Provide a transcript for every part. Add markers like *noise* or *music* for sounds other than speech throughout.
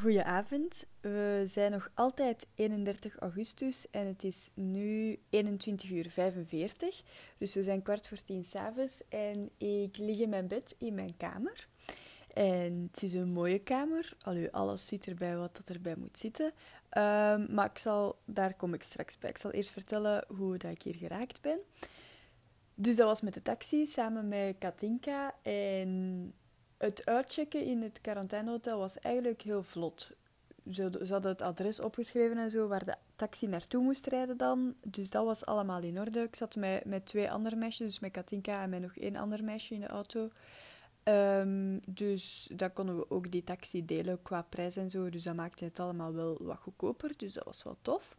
Goedenavond. We zijn nog altijd 31 augustus en het is nu 21 uur 45. Dus we zijn kwart voor tien s'avonds en ik lig in mijn bed in mijn kamer. En het is een mooie kamer. Allee, alles zit erbij wat dat erbij moet zitten. Ehm, maar ik zal, daar kom ik straks bij. Ik zal eerst vertellen hoe dat ik hier geraakt ben. Dus dat was met de taxi samen met Katinka. En het uitchecken in het quarantainehotel was eigenlijk heel vlot. Ze, hadden het adres opgeschreven en zo, waar de taxi naartoe moest rijden dan. Dus dat was allemaal in orde. Ik zat met, met twee andere meisjes, dus met Katinka en met nog één ander meisje in de auto. Um, dus dan konden we ook die taxi delen qua prijs en zo. Dus dat maakte het allemaal wel wat goedkoper. Dus dat was wel tof.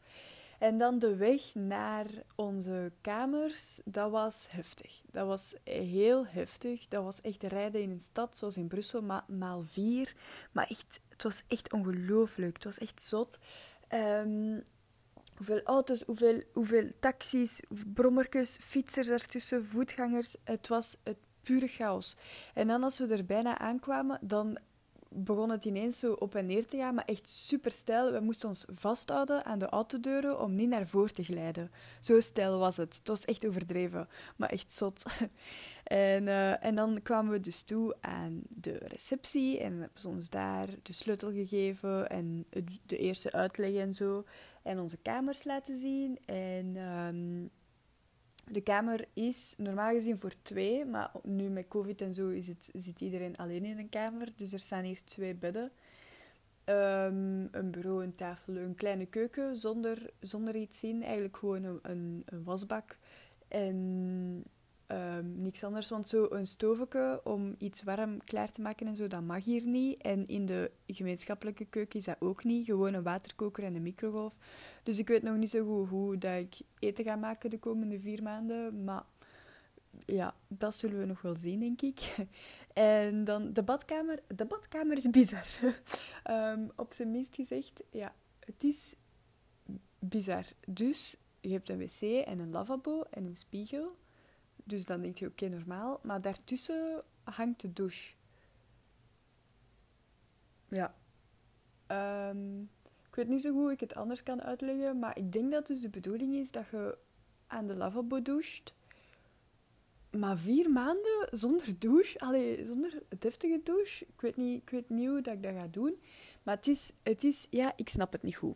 En dan de weg naar onze kamers, dat was heftig. Dat was heel heftig. Dat was echt rijden in een stad zoals in Brussel, maar maal vier. Maar echt, het was echt ongelooflijk. Het was echt zot. Um, hoeveel auto's, hoeveel, hoeveel taxis, brommertjes, fietsers ertussen, voetgangers. Het was het pure chaos. En dan als we er bijna aankwamen, dan begon het ineens zo op en neer te gaan, maar echt super stijl. We moesten ons vasthouden aan de autodeuren om niet naar voren te glijden. Zo stijl was het. Het was echt overdreven, maar echt zot. *laughs* en, uh, en dan kwamen we dus toe aan de receptie en hebben ze ons daar de sleutel gegeven en de eerste uitleg en zo. En onze kamers laten zien. En... Um, de kamer is normaal gezien voor twee, maar nu met COVID en zo is het, zit iedereen alleen in een kamer. Dus er staan hier twee bedden. Um, een bureau, een tafel, een kleine keuken zonder, zonder iets in. Eigenlijk gewoon een, een, een wasbak. En um, niks anders. Want zo een stoveke om iets warm klaar te maken en zo, dat mag hier niet. En in de gemeenschappelijke keuken is dat ook niet. Gewoon een waterkoker en een microgolf. Dus ik weet nog niet zo goed hoe dat ik eten ga maken de komende vier maanden. Maar ja, dat zullen we nog wel zien, denk ik. *laughs* En dan de badkamer. De badkamer is bizar. um, *laughs* op zijn minst gezegd, ja, het is bizar. Dus je hebt een wc en een lavabo en een spiegel. Dus dan denk je, oké, normaal. Maar daartussen hangt de douche. Ja. Um, ik weet niet zo goed hoe ik het anders kan uitleggen, maar ik denk dat dus de bedoeling is dat je aan de lavabo doucht. Maar vier maanden zonder douche, allee, zonder deftige douche. Ik weet, niet, ik weet niet hoe dat ik dat ga doen. Maar het is, het is, ja, ik snap het niet goed.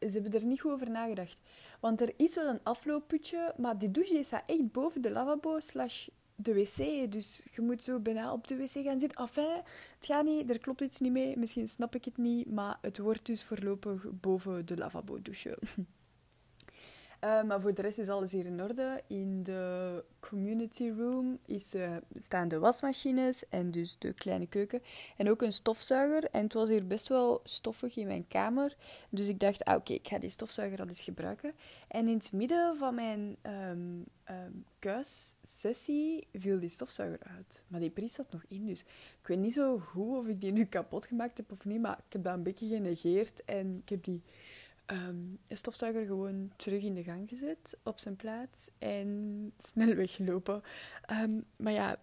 Ze hebben er niet goed over nagedacht. Want er is wel een afloopputje, maar die douche die staat echt boven de lavabo slash de wc. Dus je moet zo bijna op de wc gaan zitten. Enfin, het gaat niet, er klopt iets niet mee. Misschien snap ik het niet, maar het wordt dus voorlopig boven de lavabo douchen. *laughs* Uh, maar voor de rest is alles hier in orde. In de community room is, uh, staan de wasmachines en dus de kleine keuken. En ook een stofzuiger. En het was hier best wel stoffig in mijn kamer. Dus ik dacht, ah, oké, ik ga die stofzuiger al eens gebruiken. En in het midden van mijn um, kuissessie viel die stofzuiger uit. Maar die prijs zat nog in, dus ik weet niet zo goed of ik die nu kapot gemaakt heb of niet. Maar ik heb dat een beetje genegeerd en ik heb die um, de stofzuiger gewoon terug in de gang gezet, op zijn plaats en snel weggelopen. Um, maar ja,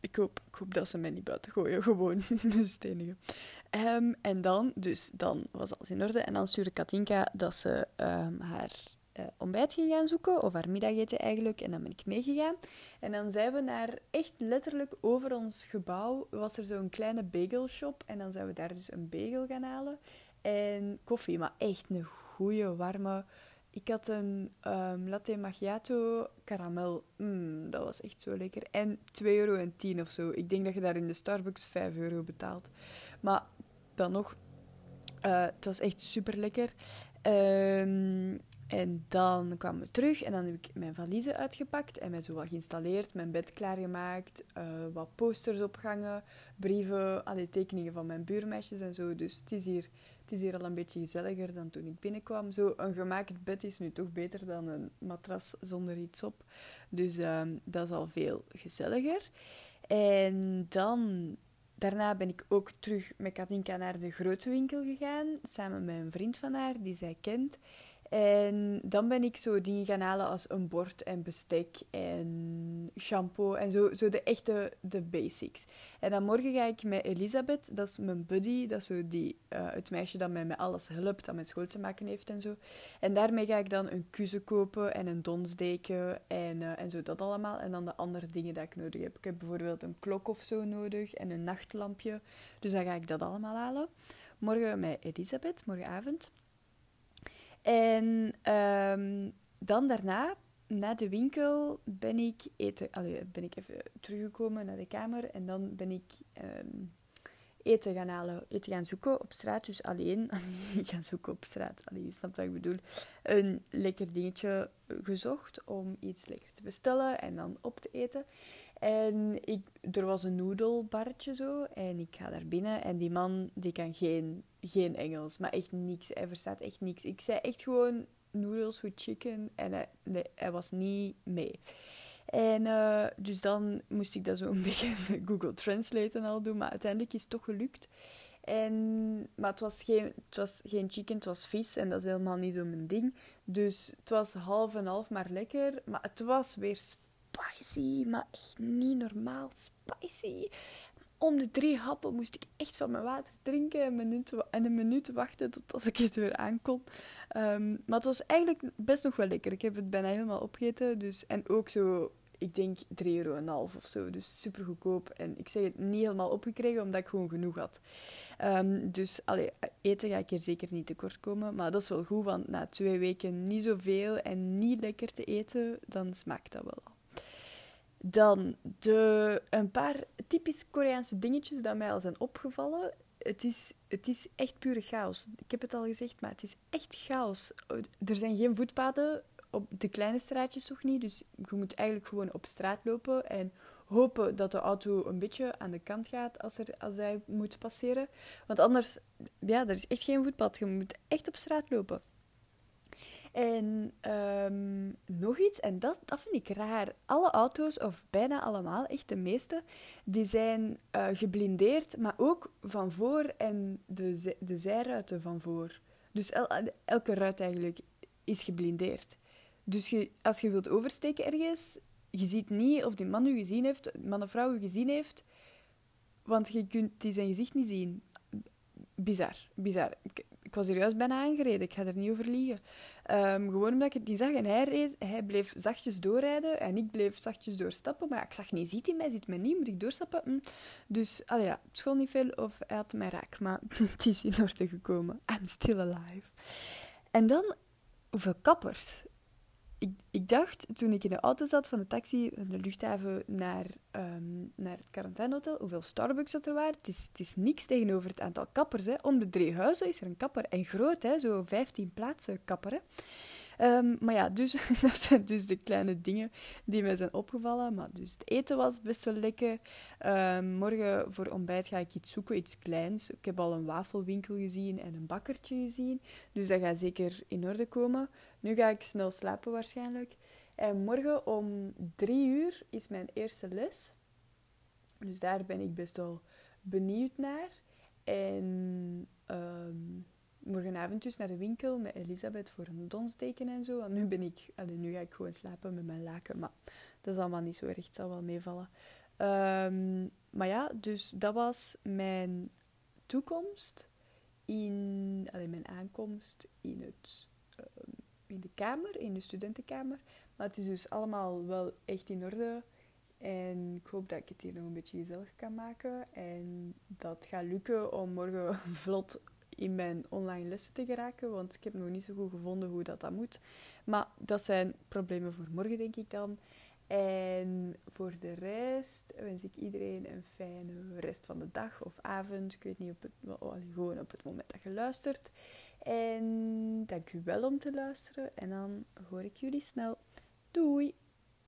ik hoop, dat ze mij niet buiten gooien, *laughs* gewoon enige. Um, en dan, dus dan was alles in orde. En dan stuurde Katinka dat ze haar uh, ontbijt ging gaan zoeken, of haar middageten eigenlijk. En dan ben ik meegegaan. En dan zijn we naar, echt letterlijk over ons gebouw, was er zo'n kleine bagelshop. En dan zijn we daar dus een bagel gaan halen en koffie. Maar echt een goede, warme. Ik had een um, latte macchiato caramel. Mm, dat was echt zo lekker. En 2,10 euro of zo. Ik denk dat je daar in de Starbucks 5 euro betaalt. Maar dan nog, uh, het was echt super lekker. Um, en dan kwamen we terug en dan heb ik mijn valiezen uitgepakt en mij zo wat geïnstalleerd, mijn bed klaargemaakt, uh, wat posters opgehangen, brieven, alle tekeningen van mijn buurmeisjes en zo. Dus het is hier het is hier al een beetje gezelliger dan toen ik binnenkwam. Zo, een gemaakt bed is nu toch beter dan een matras zonder iets op. Dus um, dat is al veel gezelliger. En dan, daarna ben ik ook terug met Katinka naar de grote winkel gegaan. Samen met een vriend van haar, die zij kent. En dan ben ik zo dingen gaan halen als een bord en bestek en shampoo en zo, zo de echte de basics. En dan morgen ga ik met Elisabeth, dat is mijn buddy, dat is zo die, uh, het meisje dat mij met alles helpt, dat met school te maken heeft en zo. En daarmee ga ik dan een kussen kopen en een donsdeken en, uh, en zo dat allemaal. En dan de andere dingen dat ik nodig heb. Ik heb bijvoorbeeld een klok of zo nodig en een nachtlampje. Dus dan ga ik dat allemaal halen. Morgen met Elisabeth, morgenavond. En um, dan daarna, na de winkel, ben ik, eten, allee, ben ik even teruggekomen naar de kamer. En dan ben ik um, eten gaan halen, eten gaan zoeken op straat. Dus alleen, *laughs* alleen gaan zoeken op straat. Allee, je snapt wat ik bedoel. Een lekker dingetje gezocht om iets lekker te bestellen en dan op te eten. En ik, er was een noedelbarretje zo. En ik ga daar binnen. En die man die kan geen, geen Engels. Maar echt niks. Hij verstaat echt niks. Ik zei echt gewoon noodles with chicken. En hij was niet mee. En uh, dus dan moest ik dat zo *laughs* een beetje Google Translate en al doen. Maar uiteindelijk is het toch gelukt. En, maar het was, geen, het was geen chicken, het was vis. En dat is helemaal niet zo mijn ding. Dus het was half en half maar lekker. Maar het was weer spicy, maar echt niet normaal spicy. Om de drie happen moest ik echt van mijn water drinken en een minuut, wachten tot als ik het weer aankom. Um, maar het was eigenlijk best nog wel lekker. Ik heb het bijna helemaal opgegeten. Dus, en ook zo, ik denk 3,5 euro of zo. Dus super goedkoop. En ik zeg het niet helemaal opgekregen omdat ik gewoon genoeg had. Um, dus allee, eten ga ik hier zeker niet tekort komen. Maar dat is wel goed, want na twee weken niet zoveel en niet lekker te eten, dan smaakt dat wel dan de, een paar typisch Koreaanse dingetjes dat mij al zijn opgevallen. Het is, het is echt pure chaos. Ik heb het al gezegd, maar het is echt chaos. Er zijn geen voetpaden op de kleine straatjes toch niet. Dus je moet eigenlijk gewoon op straat lopen en hopen dat de auto een beetje aan de kant gaat als, er, als hij moet passeren. Want anders, ja, er is echt geen voetpad. Je moet echt op straat lopen. En um, nog iets, en dat, dat vind ik raar. Alle auto's, of bijna allemaal, echt de meeste, die zijn uh, geblindeerd, maar ook van voor en de, de zijruiten van voor. Dus el, elke ruit eigenlijk is geblindeerd. Dus als je wilt oversteken ergens, je ziet niet of die man u gezien heeft, man of vrouw u gezien heeft, want je kunt die zijn gezicht niet zien. Bizar, bizar. Ik, was er juist bijna aangereden, ik ga er niet over liegen. Um, gewoon omdat ik het zag. En hij, reed, hij bleef zachtjes doorrijden en ik bleef zachtjes doorstappen. Maar ik zag niet, ziet hij mij, ziet mij niet, moet ik doorstappen? Hm. Dus, allee, ja, het school niet veel of hij had mij raak. Maar *laughs* het is in orde gekomen. I'm still alive. En dan, hoeveel kappers ik, ik dacht toen ik in de auto zat van de taxi van de luchthaven naar, um, naar het quarantainehotel, hoeveel Starbucks dat er waren. Het is, het is niks tegenover het aantal kappers. Hè. Om de drie huizen is er een kapper. En groot, hè, zo 15 plaatsen kapper. Um, maar ja, dus, *laughs* dat zijn dus de kleine dingen die mij zijn opgevallen. Maar dus het eten was best wel lekker. Um, morgen voor ontbijt ga ik iets zoeken, iets kleins. Ik heb al een wafelwinkel gezien en een bakkertje gezien. Dus dat gaat zeker in orde komen. Nu ga ik snel slapen waarschijnlijk. En morgen om drie uur is mijn eerste les. Dus daar ben ik best wel benieuwd naar. En morgenavond dus naar de winkel met Elisabeth voor een donsdeken en zo. Want nu ben ik... Allee, nu ga ik gewoon slapen met mijn laken. Maar dat is allemaal niet zo erg. Het zal wel meevallen. Um, maar ja, dus dat was mijn toekomst in... Mijn aankomst in het... Um, in de kamer, in de studentenkamer. Maar het is dus allemaal wel echt in orde. En ik hoop dat ik het hier nog een beetje gezellig kan maken. En dat gaat lukken om morgen *laughs* vlot in mijn online lessen te geraken, want ik heb nog niet zo goed gevonden hoe dat, dat moet. Maar dat zijn problemen voor morgen, denk ik dan. En voor de rest wens ik iedereen een fijne rest van de dag of avond. Ik weet niet, op het, gewoon op het moment dat je luistert. En dank u wel om te luisteren. En dan hoor ik jullie snel. Doei!